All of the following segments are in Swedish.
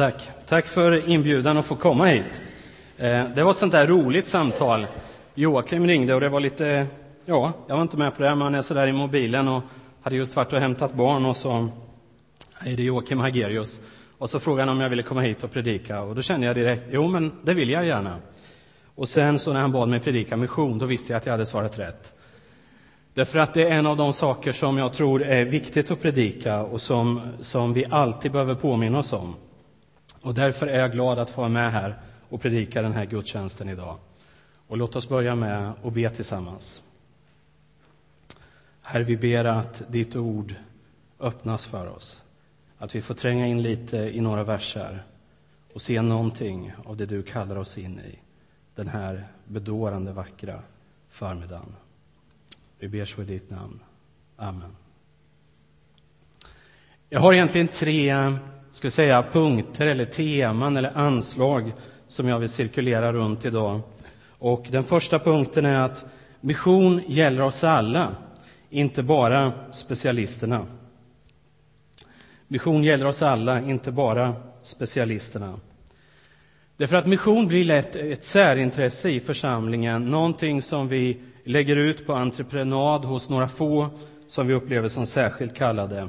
Tack. Tack för inbjudan att få komma hit. Eh, det var ett sånt där roligt samtal. Joakim ringde och det var lite, ja, jag var inte med på det, men han är sådär i mobilen och hade just varit och hämtat barn och så är det Joakim Hagerius. Och så frågade han om jag ville komma hit och predika och då kände jag direkt, jo men det vill jag gärna. Och sen så när han bad mig predika mission, då visste jag att jag hade svarat rätt. Därför att det är en av de saker som jag tror är viktigt att predika och som, som vi alltid behöver påminna oss om. Och därför är jag glad att få vara med här och predika den här gudstjänsten idag. Och låt oss börja med att be tillsammans. Herre, vi ber att ditt ord öppnas för oss. Att vi får tränga in lite i några verser och se någonting av det du kallar oss in i den här bedårande vackra förmiddagen. Vi ber så i ditt namn. Amen. Jag har egentligen tre ska säga, punkter eller teman eller anslag som jag vill cirkulera runt idag. Och den första punkten är att mission gäller oss alla, inte bara specialisterna. Mission gäller oss alla, inte bara specialisterna. Därför att mission blir lätt ett särintresse i församlingen, någonting som vi lägger ut på entreprenad hos några få som vi upplever som särskilt kallade.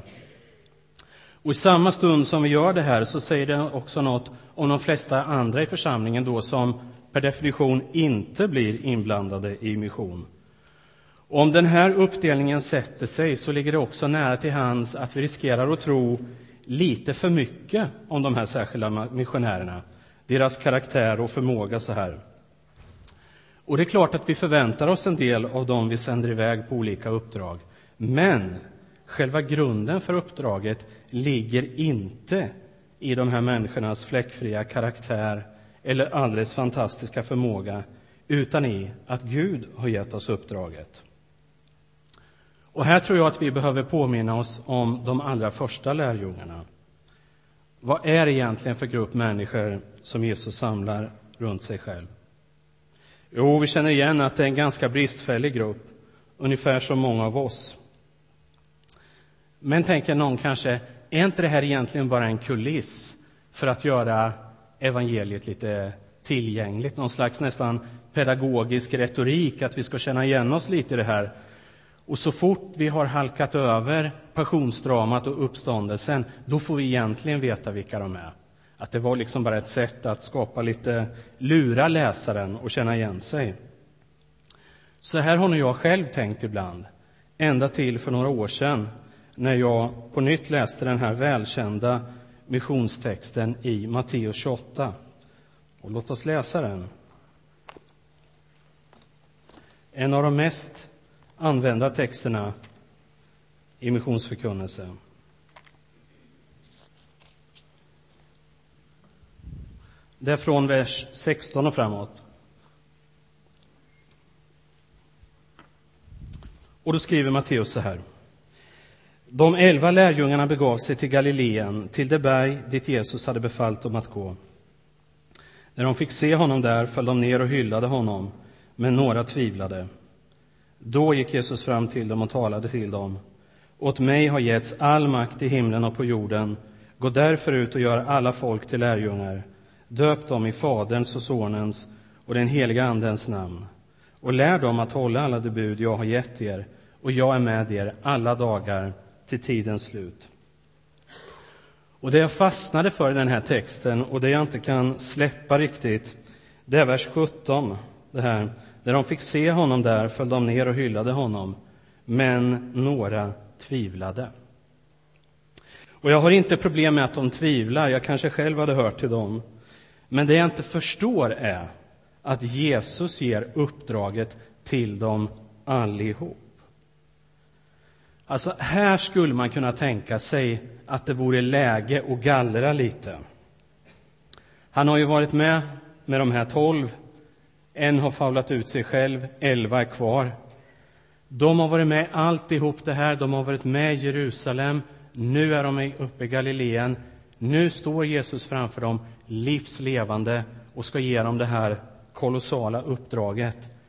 Och i samma stund som vi gör det här så säger det också något om de flesta andra i församlingen då som per definition inte blir inblandade i mission. Och om den här uppdelningen sätter sig så ligger det också nära till hands att vi riskerar att tro lite för mycket om de här särskilda missionärerna, deras karaktär och förmåga så här. Och det är klart att vi förväntar oss en del av dem vi sänder iväg på olika uppdrag. Men själva grunden för uppdraget ligger inte i de här människornas fläckfria karaktär eller alldeles fantastiska förmåga, utan i att Gud har gett oss uppdraget. Och här tror jag att vi behöver påminna oss om de allra första lärjungarna. Vad är det egentligen för grupp människor som Jesus samlar runt sig själv? Jo, vi känner igen att det är en ganska bristfällig grupp, ungefär som många av oss. Men tänker någon kanske, är inte det här egentligen bara en kuliss för att göra evangeliet lite tillgängligt? Någon slags nästan pedagogisk retorik, att vi ska känna igen oss lite i det här. Och så fort vi har halkat över passionsdramat och uppståndelsen, då får vi egentligen veta vilka de är. Att det var liksom bara ett sätt att skapa lite, lura läsaren och känna igen sig. Så här har nog jag själv tänkt ibland, ända till för några år sedan när jag på nytt läste den här välkända missionstexten i Matteus 28. Och låt oss läsa den. En av de mest använda texterna i missionsförkunnelsen. Det är från vers 16 och framåt. Och då skriver Matteus så här. De elva lärjungarna begav sig till Galileen, till det berg dit Jesus hade befallt dem att gå. När de fick se honom där föll de ner och hyllade honom, men några tvivlade. Då gick Jesus fram till dem och talade till dem. Åt mig har getts all makt i himlen och på jorden. Gå därför ut och gör alla folk till lärjungar. Döp dem i Faderns och Sonens och den heliga Andens namn och lär dem att hålla alla de bud jag har gett er, och jag är med er alla dagar till tidens slut. Och det jag fastnade för i den här texten och det jag inte kan släppa riktigt, det är vers 17. Det här. När de fick se honom där föll de ner och hyllade honom, men några tvivlade. Och jag har inte problem med att de tvivlar, jag kanske själv hade hört till dem. Men det jag inte förstår är att Jesus ger uppdraget till dem allihop. Alltså, här skulle man kunna tänka sig att det vore läge att gallra lite. Han har ju varit med med de här tolv. En har faulat ut sig själv, elva är kvar. De har varit med alltihop det här, de har varit med i Jerusalem. Nu är de uppe i Galileen. Nu står Jesus framför dem, livslevande, och ska ge dem det här kolossala uppdraget.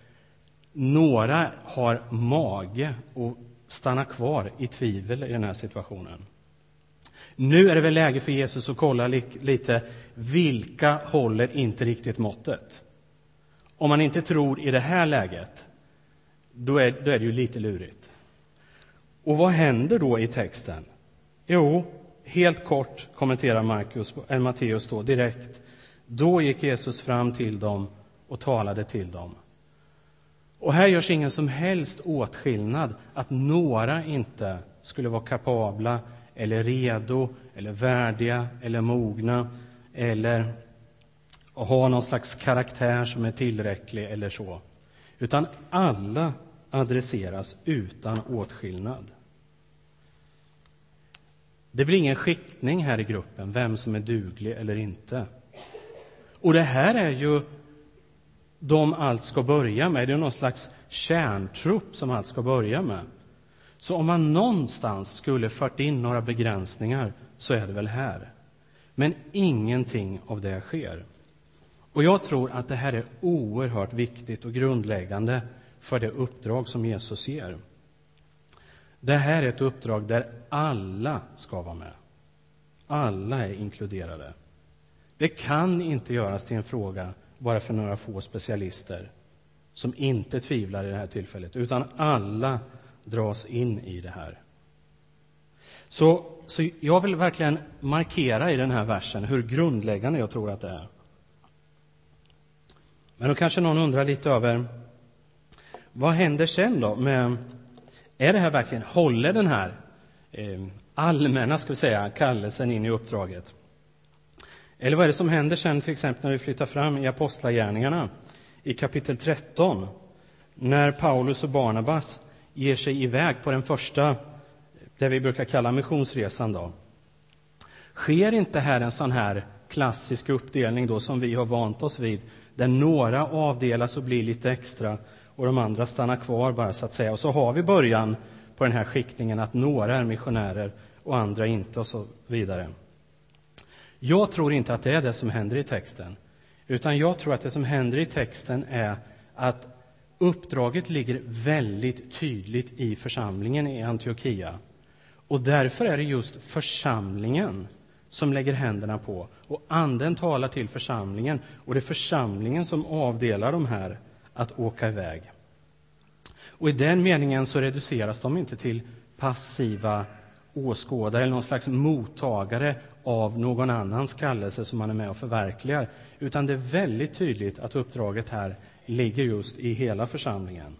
Några har mage att stanna kvar i tvivel i den här situationen. Nu är det väl läge för Jesus att kolla lite, vilka håller inte riktigt måttet? Om man inte tror i det här läget, då är, då är det ju lite lurigt. Och vad händer då i texten? Jo, helt kort kommenterar Marcus, eller Matteus då direkt. Då gick Jesus fram till dem och talade till dem. Och här görs ingen som helst åtskillnad att några inte skulle vara kapabla eller redo eller värdiga eller mogna eller ha någon slags karaktär som är tillräcklig eller så. Utan alla adresseras utan åtskillnad. Det blir ingen skiktning här i gruppen, vem som är duglig eller inte. Och det här är ju de allt ska börja med. Det är någon slags kärntrupp som allt ska börja med. Så om man någonstans skulle fört in några begränsningar så är det väl här. Men ingenting av det sker. Och jag tror att det här är oerhört viktigt och grundläggande för det uppdrag som Jesus ger. Det här är ett uppdrag där alla ska vara med. Alla är inkluderade. Det kan inte göras till en fråga bara för några få specialister som inte tvivlar i det här tillfället, utan alla dras in i det här. Så, så jag vill verkligen markera i den här versen hur grundläggande jag tror att det är. Men då kanske någon undrar lite över vad händer sen då? Med, är det här verkligen, håller den här eh, allmänna ska vi säga, kallelsen in i uppdraget? Eller vad är det som händer sen till exempel när vi flyttar fram i Apostlagärningarna i kapitel 13? När Paulus och Barnabas ger sig iväg på den första, det vi brukar kalla missionsresan. Då. Sker inte här en sån här klassisk uppdelning då som vi har vant oss vid, där några avdelas och blir lite extra och de andra stannar kvar bara så att säga. Och så har vi början på den här skiktningen att några är missionärer och andra inte och så vidare. Jag tror inte att det är det som händer i texten, utan jag tror att det som händer i texten är att uppdraget ligger väldigt tydligt i församlingen i Antiochia. Och därför är det just församlingen som lägger händerna på. Och Anden talar till församlingen, och det är församlingen som avdelar de här att åka iväg. Och I den meningen så reduceras de inte till passiva åskådare eller någon slags mottagare av någon annans kallelse som man är med och förverkligar. Utan det är väldigt tydligt att uppdraget här ligger just i hela församlingen.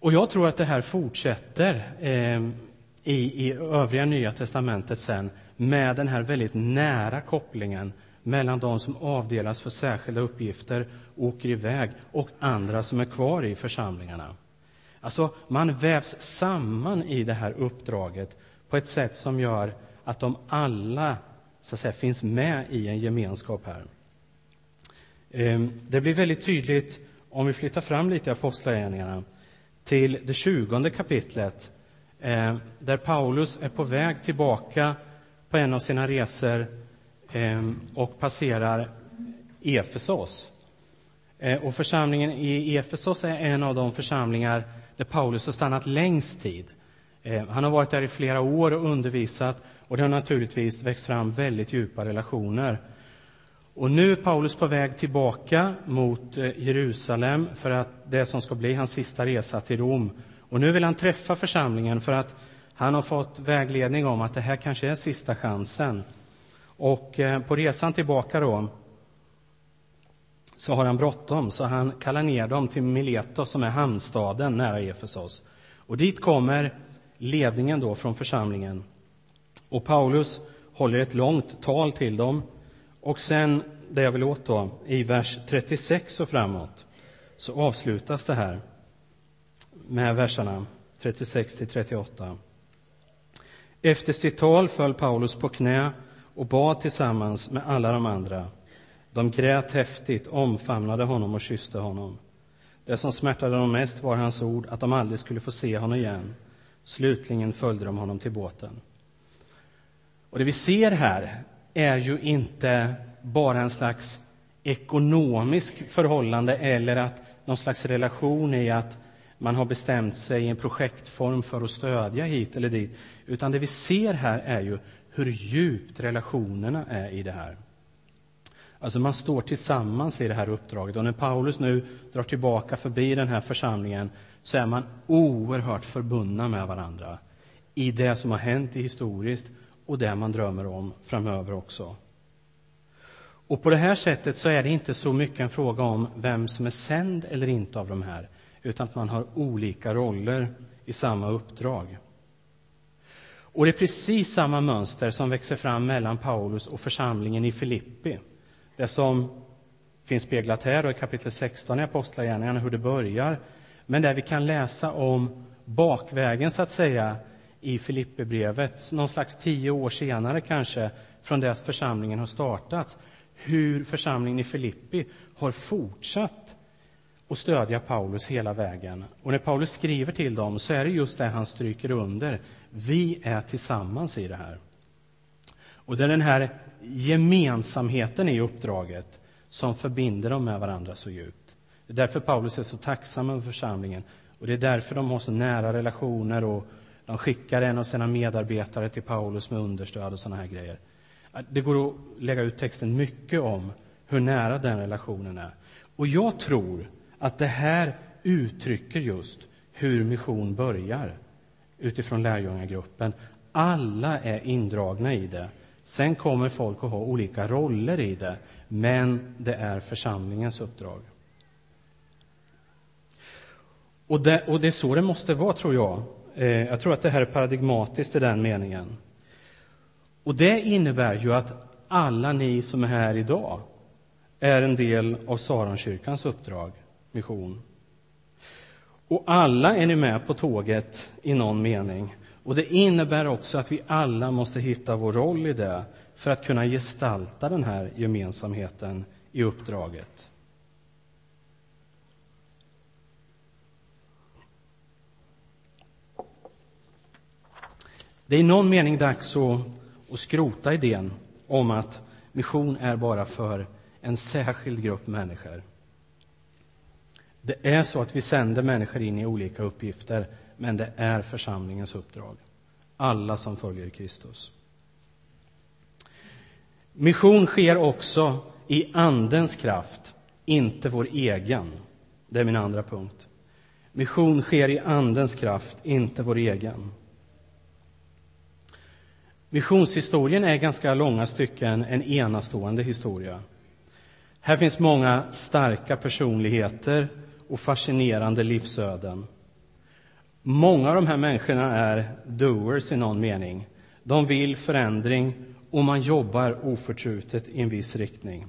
Och jag tror att det här fortsätter eh, i, i övriga Nya testamentet sen med den här väldigt nära kopplingen mellan de som avdelas för särskilda uppgifter, och åker iväg, och andra som är kvar i församlingarna. Alltså, man vävs samman i det här uppdraget på ett sätt som gör att de alla så att säga, finns med i en gemenskap här. Ehm, det blir väldigt tydligt om vi flyttar fram lite i Apostlagärningarna till det tjugonde kapitlet eh, där Paulus är på väg tillbaka på en av sina resor ehm, och passerar Efesos. Eh, och församlingen i Efesos är en av de församlingar där Paulus har stannat längst tid. Eh, han har varit där i flera år och undervisat och det har naturligtvis växt fram väldigt djupa relationer. Och nu är Paulus på väg tillbaka mot eh, Jerusalem för att det som ska bli hans sista resa till Rom. Och nu vill han träffa församlingen för att han har fått vägledning om att det här kanske är sista chansen. Och eh, på resan tillbaka då så har han bråttom, så han kallar ner dem till Miletos som är hamnstaden nära Efesos. Och dit kommer ledningen då från församlingen. Och Paulus håller ett långt tal till dem. Och sen, det jag vill åt då, i vers 36 och framåt, så avslutas det här med verserna 36 till 38. Efter sitt tal föll Paulus på knä och bad tillsammans med alla de andra. De grät häftigt, omfamnade honom och kysste honom. Det som smärtade dem mest var hans ord att de aldrig skulle få se honom igen. Slutligen följde de honom till båten. Och det vi ser här är ju inte bara en slags ekonomisk förhållande eller att någon slags relation i att, man har bestämt sig i en projektform för att stödja hit eller dit. Utan det vi ser här är ju hur djupt relationerna är i det här. Alltså man står tillsammans i det här uppdraget. Och när Paulus nu drar tillbaka förbi den här församlingen så är man oerhört förbundna med varandra i det som har hänt i historiskt och det man drömmer om framöver också. Och på det här sättet så är det inte så mycket en fråga om vem som är sänd eller inte av de här, utan att man har olika roller i samma uppdrag. Och det är precis samma mönster som växer fram mellan Paulus och församlingen i Filippi. Det som finns speglat här och i kapitel 16 i Apostlagärningarna, hur det börjar, men där vi kan läsa om bakvägen, så att säga, i Filipperbrevet, någon slags tio år senare kanske, från det att församlingen har startats, hur församlingen i Filippi har fortsatt att stödja Paulus hela vägen. Och när Paulus skriver till dem så är det just det han stryker under. Vi är tillsammans i det här. Och det är den här gemensamheten i uppdraget som förbinder dem med varandra så djupt. Det är därför Paulus är så tacksam över församlingen och det är därför de har så nära relationer och de skickar en av sina medarbetare till Paulus med understöd och sådana här grejer. Det går att lägga ut texten mycket om hur nära den relationen är. Och jag tror att det här uttrycker just hur mission börjar utifrån lärjungagruppen. Alla är indragna i det. Sen kommer folk att ha olika roller i det, men det är församlingens uppdrag. Och det, och det är så det måste vara, tror jag. Eh, jag tror att det här är paradigmatiskt i den meningen. Och det innebär ju att alla ni som är här idag är en del av Saronkyrkans uppdrag, mission. Och alla är ni med på tåget i någon mening. Och det innebär också att vi alla måste hitta vår roll i det för att kunna gestalta den här gemensamheten i uppdraget. Det är i någon mening dags att, att skrota idén om att mission är bara för en särskild grupp människor. Det är så att vi sänder människor in i olika uppgifter, men det är församlingens uppdrag. Alla som följer Kristus. Mission sker också i Andens kraft, inte vår egen. Det är min andra punkt. Mission sker i Andens kraft, inte vår egen. Missionshistorien är ganska långa stycken en enastående historia. Här finns många starka personligheter och fascinerande livsöden. Många av de här människorna är doers i någon mening. De vill förändring och man jobbar oförtrutet i en viss riktning.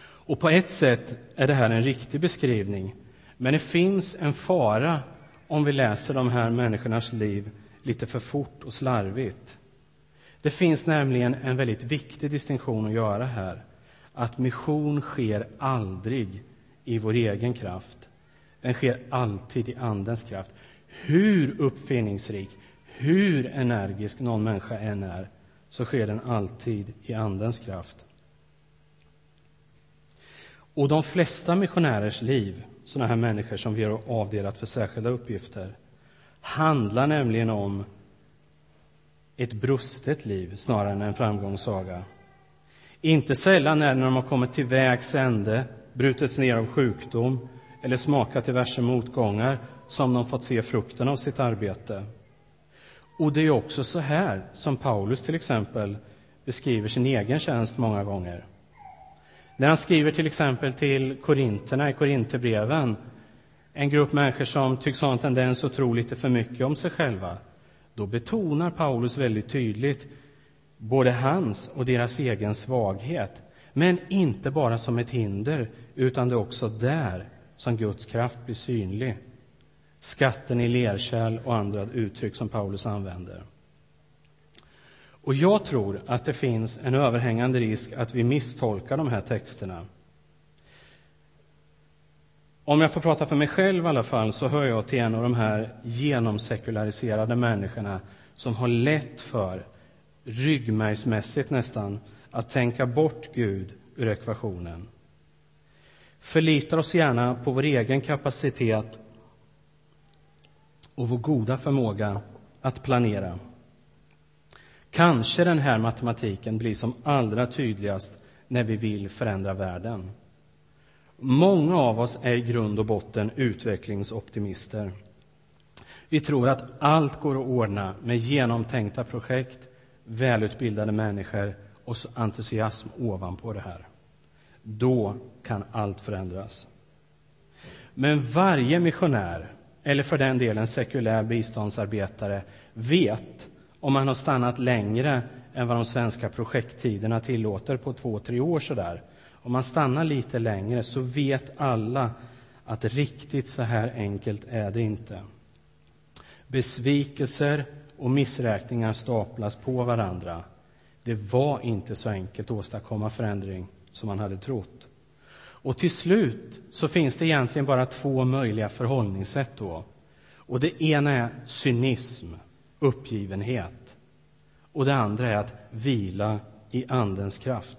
Och på ett sätt är det här en riktig beskrivning, men det finns en fara om vi läser de här människornas liv lite för fort och slarvigt. Det finns nämligen en väldigt viktig distinktion att göra här. Att mission sker aldrig i vår egen kraft. Den sker alltid i Andens kraft. Hur uppfinningsrik, hur energisk någon människa än är, så sker den alltid i Andens kraft. Och de flesta missionärers liv, sådana här människor som vi har avdelat för särskilda uppgifter, handlar nämligen om ett brustet liv snarare än en framgångssaga. Inte sällan är det när de har kommit till vägs ände, brutits ner av sjukdom eller smakat diverse motgångar som de fått se frukten av sitt arbete. Och det är också så här som Paulus till exempel beskriver sin egen tjänst många gånger. När han skriver till exempel till korinterna i Korinthierbreven, en grupp människor som tycks ha en tendens att tro lite för mycket om sig själva, då betonar Paulus väldigt tydligt både hans och deras egen svaghet. Men inte bara som ett hinder, utan det är också där som Guds kraft blir synlig. Skatten i lerkärl och andra uttryck som Paulus använder. Och jag tror att det finns en överhängande risk att vi misstolkar de här texterna. Om jag får prata för mig själv i alla fall, så hör jag till en av de här genomsekulariserade människorna som har lätt för, ryggmärgsmässigt nästan, att tänka bort Gud ur ekvationen. Förlitar oss gärna på vår egen kapacitet och vår goda förmåga att planera. Kanske den här matematiken blir som allra tydligast när vi vill förändra världen. Många av oss är i grund och botten utvecklingsoptimister. Vi tror att allt går att ordna med genomtänkta projekt, välutbildade människor och entusiasm ovanpå det här. Då kan allt förändras. Men varje missionär, eller för den delen sekulär biståndsarbetare, vet om man har stannat längre än vad de svenska projekttiderna tillåter på två, tre år sådär. Om man stannar lite längre så vet alla att riktigt så här enkelt är det inte. Besvikelser och missräkningar staplas på varandra. Det var inte så enkelt att åstadkomma förändring som man hade trott. Och till slut så finns det egentligen bara två möjliga förhållningssätt då. Och det ena är cynism, uppgivenhet. Och det andra är att vila i Andens kraft.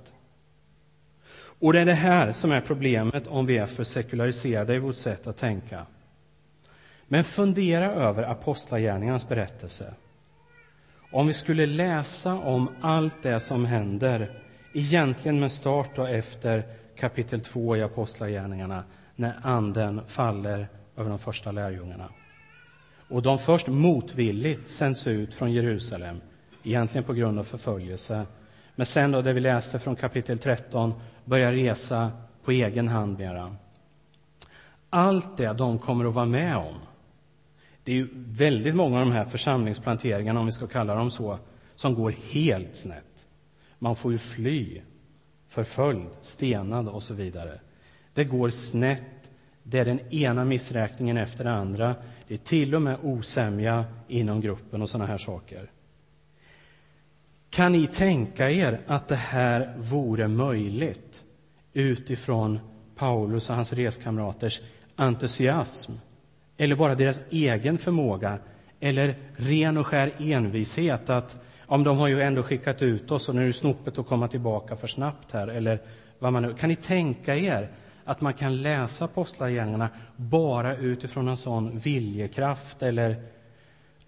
Och det är det här som är problemet om vi är för sekulariserade i vårt sätt att tänka. Men fundera över Apostlagärningarnas berättelse. Om vi skulle läsa om allt det som händer, egentligen med start och efter kapitel 2 i Apostlagärningarna, när Anden faller över de första lärjungarna. Och de först motvilligt sänds ut från Jerusalem, egentligen på grund av förföljelse. Men sen då, det vi läste från kapitel 13, börja resa på egen hand mera. Allt det de kommer att vara med om. Det är ju väldigt många av de här församlingsplanteringarna, om vi ska kalla dem så, som går helt snett. Man får ju fly, förföljd, stenad och så vidare. Det går snett. Det är den ena missräkningen efter den andra. Det är till och med osämja inom gruppen och sådana här saker. Kan ni tänka er att det här vore möjligt utifrån Paulus och hans reskamraters entusiasm? Eller bara deras egen förmåga? Eller ren och skär envishet att om de har ju ändå skickat ut oss och nu är det snopet att komma tillbaka för snabbt här eller vad man nu, Kan ni tänka er att man kan läsa apostlagärningarna bara utifrån en sån viljekraft eller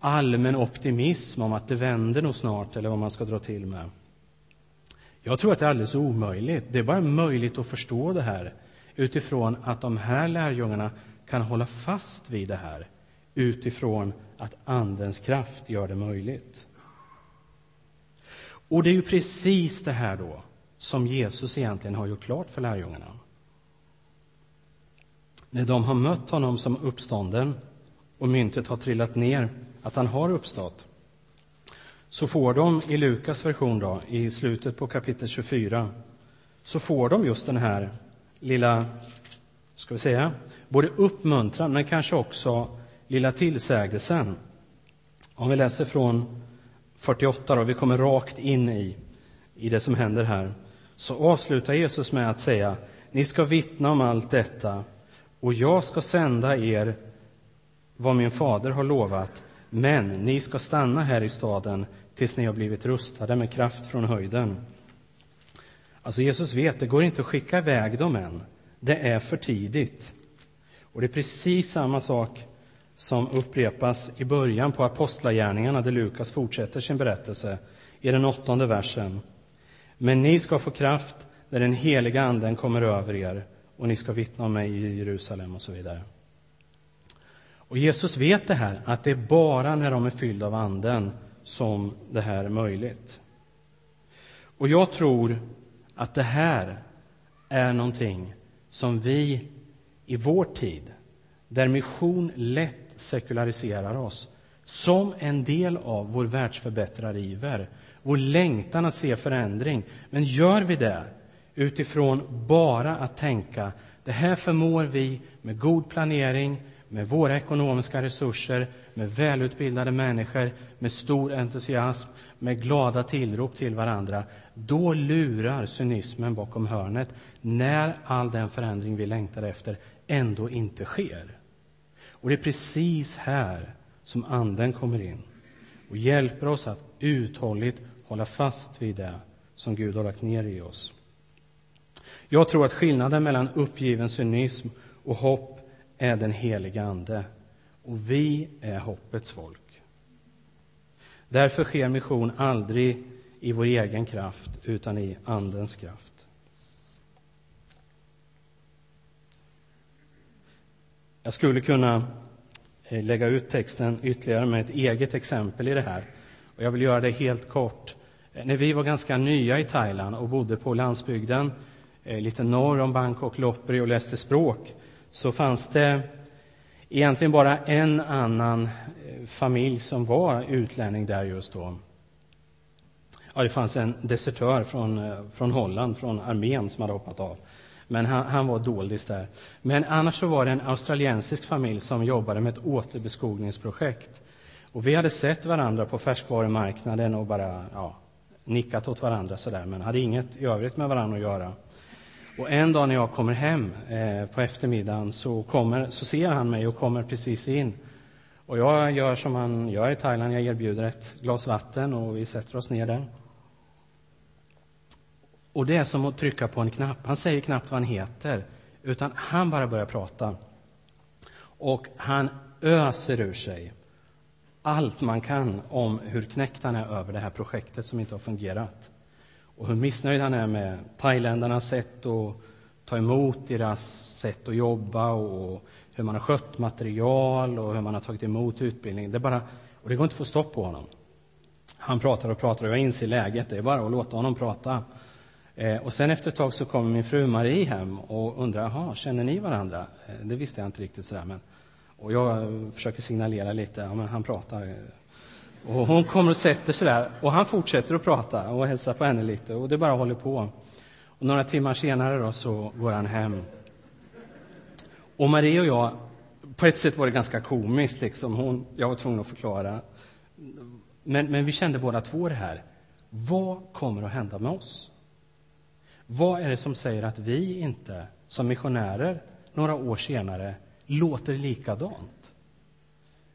allmän optimism om att det vänder nog snart, eller vad man ska dra till med. Jag tror att det är alldeles omöjligt. Det är bara möjligt att förstå det här utifrån att de här lärjungarna kan hålla fast vid det här utifrån att Andens kraft gör det möjligt. Och det är ju precis det här då som Jesus egentligen har gjort klart för lärjungarna. När de har mött honom som uppstånden och myntet har trillat ner att han har uppstått. Så får de i Lukas version, då, i slutet på kapitel 24, så får de just den här lilla, ska vi säga, både uppmuntran men kanske också lilla tillsägelsen. Om vi läser från 48, då, vi kommer rakt in i, i det som händer här, så avslutar Jesus med att säga, ni ska vittna om allt detta och jag ska sända er vad min fader har lovat men ni ska stanna här i staden tills ni har blivit rustade med kraft från höjden. Alltså Jesus vet, det går inte att skicka iväg dem än. Det är för tidigt. Och det är precis samma sak som upprepas i början på Apostlagärningarna, där Lukas fortsätter sin berättelse i den åttonde versen. Men ni ska få kraft när den heliga anden kommer över er och ni ska vittna om mig i Jerusalem och så vidare. Och Jesus vet det här, att det är bara när de är fyllda av Anden som det här är möjligt. Och jag tror att det här är någonting som vi i vår tid, där mission lätt sekulariserar oss, som en del av vår världsförbättrariver, vår längtan att se förändring. Men gör vi det utifrån bara att tänka det här förmår vi med god planering, med våra ekonomiska resurser, med välutbildade människor, med stor entusiasm, med glada tillrop till varandra, då lurar cynismen bakom hörnet när all den förändring vi längtar efter ändå inte sker. Och det är precis här som Anden kommer in och hjälper oss att uthålligt hålla fast vid det som Gud har lagt ner i oss. Jag tror att skillnaden mellan uppgiven cynism och hopp är den heliga Ande. Och vi är hoppets folk. Därför sker mission aldrig i vår egen kraft, utan i Andens kraft. Jag skulle kunna eh, lägga ut texten ytterligare med ett eget exempel i det här. Och jag vill göra det helt kort. Eh, när vi var ganska nya i Thailand och bodde på landsbygden, eh, lite norr om Bangkok, Lopburi och läste språk, så fanns det egentligen bara en annan eh, familj som var utlänning där just då. Ja, det fanns en desertör från, eh, från Holland, från armén, som hade hoppat av. Men han, han var doldis där. Men annars så var det en australiensisk familj som jobbade med ett återbeskogningsprojekt. Och vi hade sett varandra på färskvarumarknaden och bara ja, nickat åt varandra sådär, men hade inget i övrigt med varandra att göra. Och en dag när jag kommer hem eh, på eftermiddagen så, kommer, så ser han mig och kommer precis in. Och jag gör som han gör i Thailand, jag erbjuder ett glas vatten och vi sätter oss ner där. Och det är som att trycka på en knapp. Han säger knappt vad han heter, utan han bara börjar prata. Och han öser ur sig allt man kan om hur knäckt han är över det här projektet som inte har fungerat. Och hur missnöjd han är med thailändarnas sätt att ta emot deras sätt att jobba och hur man har skött material och hur man har tagit emot utbildning. Det bara, och det går inte att få stopp på honom. Han pratar och pratar och jag inser läget. Det är bara att låta honom prata. Eh, och sen efter ett tag så kommer min fru Marie hem och undrar, jaha, känner ni varandra? Eh, det visste jag inte riktigt sådär, men och jag försöker signalera lite, ja men han pratar. Eh, och hon kommer och sätter sig där och han fortsätter att prata och hälsar på henne lite och det bara håller på. Och några timmar senare då så går han hem. Och Marie och jag, på ett sätt var det ganska komiskt liksom. Hon, jag var tvungen att förklara. Men, men vi kände båda två det här. Vad kommer att hända med oss? Vad är det som säger att vi inte, som missionärer, några år senare, låter likadant?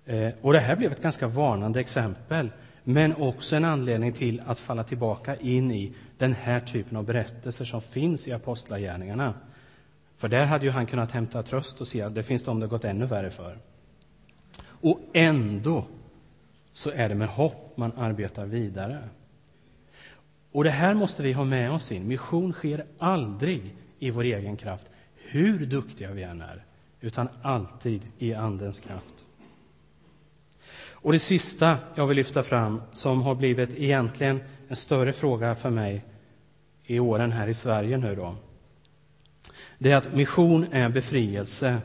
Eh, och det här blev ett ganska varnande exempel, men också en anledning till att falla tillbaka in i den här typen av berättelser som finns i Apostlagärningarna. För där hade ju han kunnat hämta tröst och se att det finns de det gått ännu värre för. Och ändå så är det med hopp man arbetar vidare. Och det här måste vi ha med oss in. Mission sker aldrig i vår egen kraft, hur duktiga vi än är, utan alltid i Andens kraft. Och det sista jag vill lyfta fram, som har blivit egentligen en större fråga för mig i åren här i Sverige nu då, det är att mission är befrielse,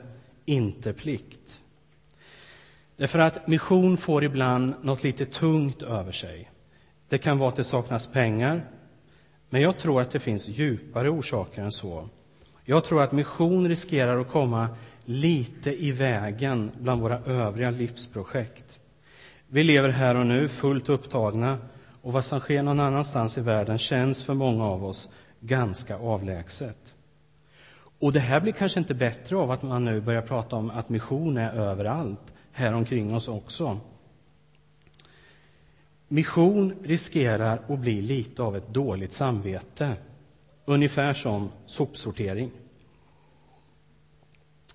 inte plikt. Därför att mission får ibland något lite tungt över sig. Det kan vara att det saknas pengar, men jag tror att det finns djupare orsaker än så. Jag tror att mission riskerar att komma lite i vägen bland våra övriga livsprojekt. Vi lever här och nu fullt upptagna och vad som sker någon annanstans i världen känns för många av oss ganska avlägset. Och det här blir kanske inte bättre av att man nu börjar prata om att mission är överallt, här omkring oss också. Mission riskerar att bli lite av ett dåligt samvete, ungefär som sopsortering.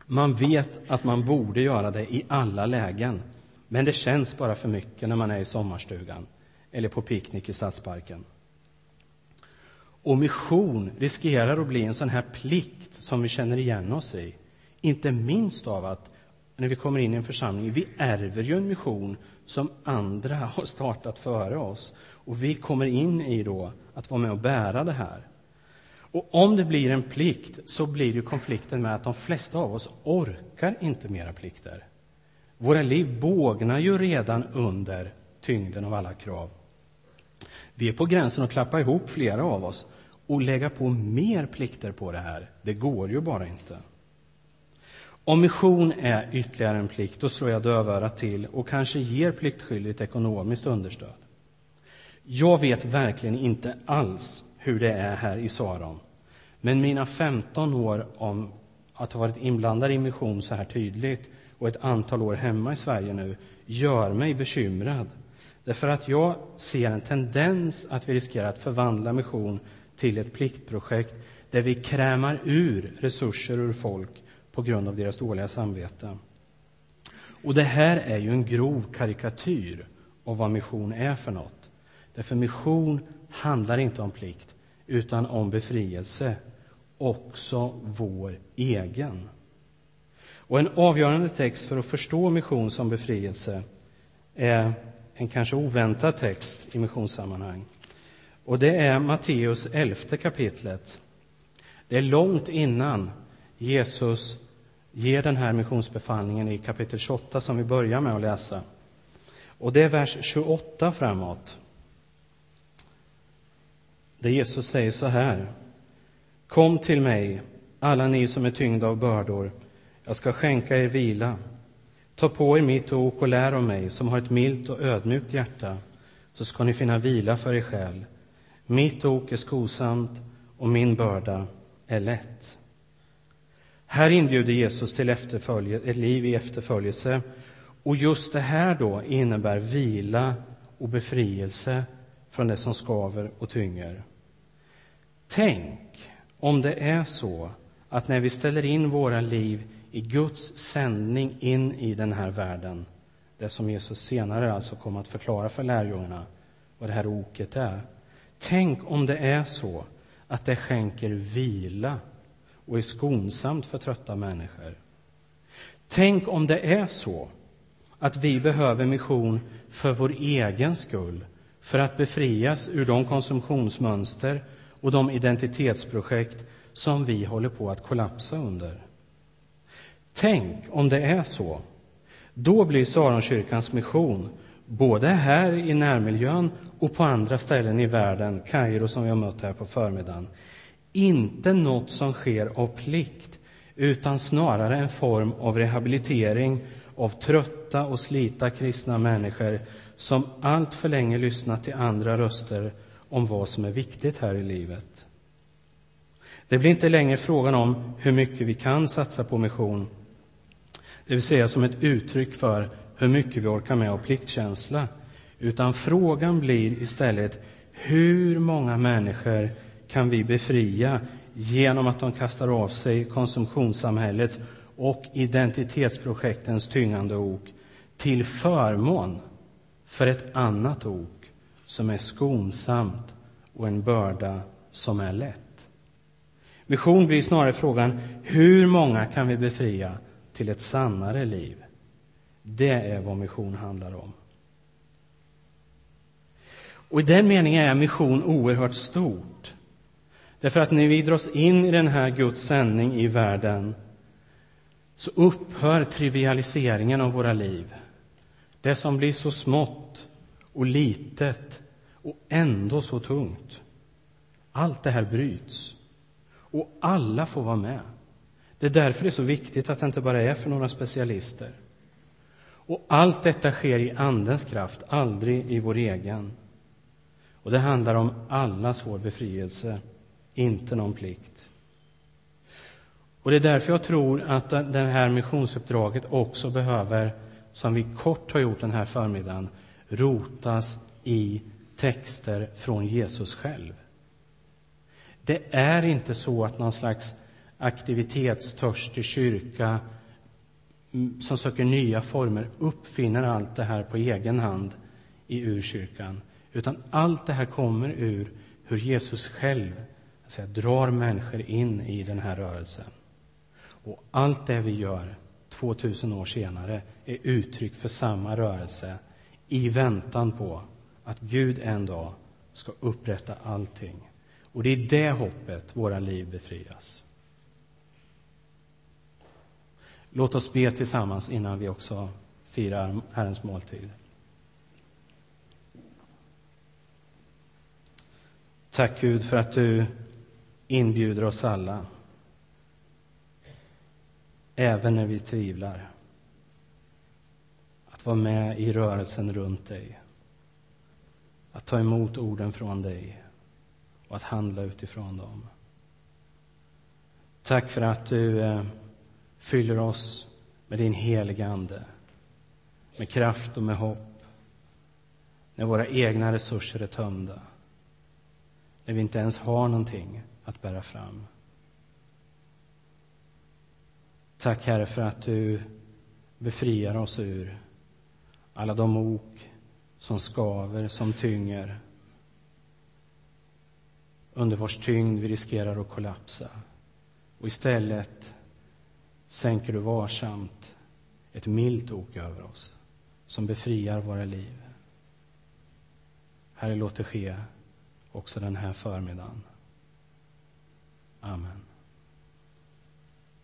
Man vet att man borde göra det i alla lägen, men det känns bara för mycket när man är i sommarstugan eller på picknick i stadsparken. Och mission riskerar att bli en sån här plikt som vi känner igen oss i. Inte minst av att när vi kommer in i en församling, vi ärver ju en mission som andra har startat före oss. Och vi kommer in i då att vara med och bära det här. Och om det blir en plikt så blir ju konflikten med att de flesta av oss orkar inte mera plikter. Våra liv bågnar ju redan under tyngden av alla krav. Vi är på gränsen att klappa ihop flera av oss och lägga på mer plikter på det här. Det går ju bara inte. Om mission är ytterligare en plikt, då slår jag dövörat till och kanske ger pliktskyldigt ekonomiskt understöd. Jag vet verkligen inte alls hur det är här i Saron. Men mina 15 år om att ha varit inblandad i mission så här tydligt och ett antal år hemma i Sverige nu gör mig bekymrad. Därför att jag ser en tendens att vi riskerar att förvandla mission till ett pliktprojekt där vi krämar ur resurser ur folk på grund av deras dåliga samvete. Och det här är ju en grov karikatyr av vad mission är för något. Därför mission handlar inte om plikt, utan om befrielse, också vår egen. Och en avgörande text för att förstå mission som befrielse är en kanske oväntad text i missionssammanhang. Och det är Matteus elfte kapitlet. Det är långt innan Jesus ger den här missionsbefallningen i kapitel 28 som vi börjar med att läsa. Och det är vers 28 framåt. Där Jesus säger så här. Kom till mig, alla ni som är tyngda av bördor. Jag ska skänka er vila. Ta på er mitt ok och lär av mig, som har ett milt och ödmjukt hjärta, så ska ni finna vila för er själ. Mitt ok är skosamt och min börda är lätt. Här inbjuder Jesus till ett liv i efterföljelse. Och just det här då innebär vila och befrielse från det som skaver och tynger. Tänk om det är så att när vi ställer in våra liv i Guds sändning in i den här världen, det som Jesus senare alltså kommer att förklara för lärjungarna, vad det här oket är. Tänk om det är så att det skänker vila och är skonsamt för trötta människor. Tänk om det är så att vi behöver mission för vår egen skull, för att befrias ur de konsumtionsmönster och de identitetsprojekt som vi håller på att kollapsa under. Tänk om det är så. Då blir Saronkyrkans mission, både här i närmiljön och på andra ställen i världen, Kairo som vi har mött här på förmiddagen, inte något som sker av plikt, utan snarare en form av rehabilitering av trötta och slita kristna människor som allt för länge lyssnat till andra röster om vad som är viktigt här i livet. Det blir inte längre frågan om hur mycket vi kan satsa på mission, det vill säga som ett uttryck för hur mycket vi orkar med av pliktkänsla, utan frågan blir istället hur många människor kan vi befria genom att de kastar av sig konsumtionssamhällets och identitetsprojektens tyngande ok till förmån för ett annat ok som är skonsamt och en börda som är lätt. Mission blir snarare frågan hur många kan vi befria till ett sannare liv? Det är vad mission handlar om. Och I den meningen är mission oerhört stort. Därför att när vi dras in i den här Guds sändning i världen så upphör trivialiseringen av våra liv. Det som blir så smått och litet och ändå så tungt. Allt det här bryts. Och alla får vara med. Det är därför det är så viktigt att det inte bara är för några specialister. Och allt detta sker i Andens kraft, aldrig i vår egen. Och det handlar om allas vår befrielse, inte någon plikt. Och det är därför jag tror att det här missionsuppdraget också behöver, som vi kort har gjort den här förmiddagen, rotas i texter från Jesus själv. Det är inte så att någon slags aktivitetstörstig kyrka mm, som söker nya former uppfinner allt det här på egen hand i urkyrkan. Utan allt det här kommer ur hur Jesus själv säga, drar människor in i den här rörelsen. Och allt det vi gör 2000 år senare är uttryck för samma rörelse i väntan på att Gud en dag ska upprätta allting. Och det är i det hoppet våra liv befrias. Låt oss be tillsammans innan vi också firar Herrens måltid. Tack Gud för att du inbjuder oss alla, även när vi tvivlar, att vara med i rörelsen runt dig, att ta emot orden från dig och att handla utifrån dem. Tack för att du eh, fyller oss med din heliga Ande, med kraft och med hopp, när våra egna resurser är tömda, när vi inte ens har någonting att bära fram. Tack, Herre, för att du befriar oss ur alla de ok som skaver, som tynger. Under vars tyngd vi riskerar att kollapsa. Och istället sänker du varsamt ett milt ok över oss som befriar våra liv. Herre, låt det ske också den här förmiddagen. Amen.